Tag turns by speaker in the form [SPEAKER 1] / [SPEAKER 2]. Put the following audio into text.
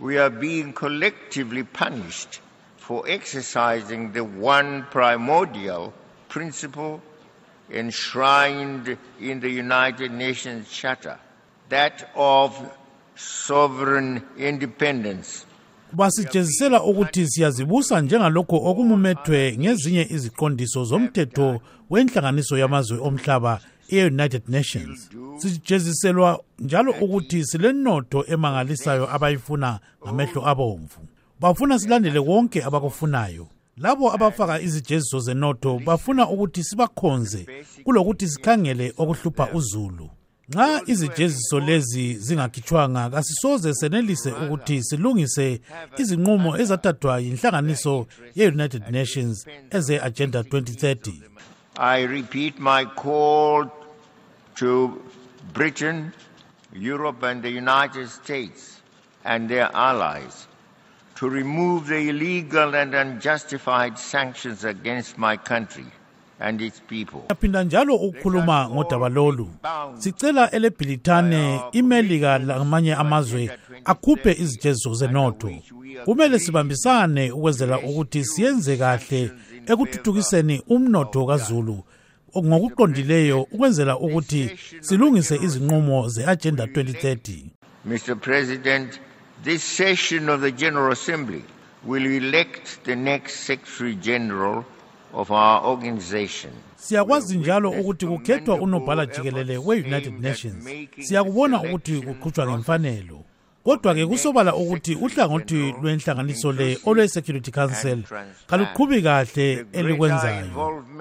[SPEAKER 1] we are being collectively punished for exercising the one primordial principle enshrined in the United Nations Charter, that of sovereign independence.
[SPEAKER 2] ukuthi siyazibusa njengalokho okumumethwe ngezinye iziqondiso zomthetho wenhlanganiso yamazwe omhlaba e-united nations. Sijeziselwa njalo ukuthi silenotho emangalisayo abayifuna ngamehlo abomvu. Bafuna silandele konke abakufunayo. Labo abafaka izijeziso zenotho bafuna ukuthi sibakhonze kulokuthi sikhangele okuhlupha uzulu. Nxa izijeziso lezi zingakhitshwanga kasisoze senelise ukuthi silungise izinqumo ezathathwa yinhlanganiso ye-united nations eze-agenda 2030
[SPEAKER 1] I repeat my call to Britain, Europe, and the United States and their allies to remove the illegal and unjustified sanctions against my country and its people.
[SPEAKER 2] yaphinda njalo ukukhuluma ngodaba lolu sicela elebhilithane imelika lamanye amazwe akhuphe izijeziso zenotho kumele sibambisane ukwenzela ukuthi siyenze kahle ekuthuthukiseni umnotho kazulu ngokuqondileyo ukwenzela ukuthi silungise izinqumo ze-agenda 2030
[SPEAKER 1] Mr. President, this session of the General Assembly will elect the next Secretary General of our organization.
[SPEAKER 2] siyakwazi njalo ukuthi kukhethwa unobhala jikelele we-united nations siyakubona ukuthi kuqhutshwa ngemfanelo kodwa-ke kusobala ukuthi uhlangothi lwenhlanganiso le olwe-security council kaluqhubi kahle elikwenzayo
[SPEAKER 1] involvement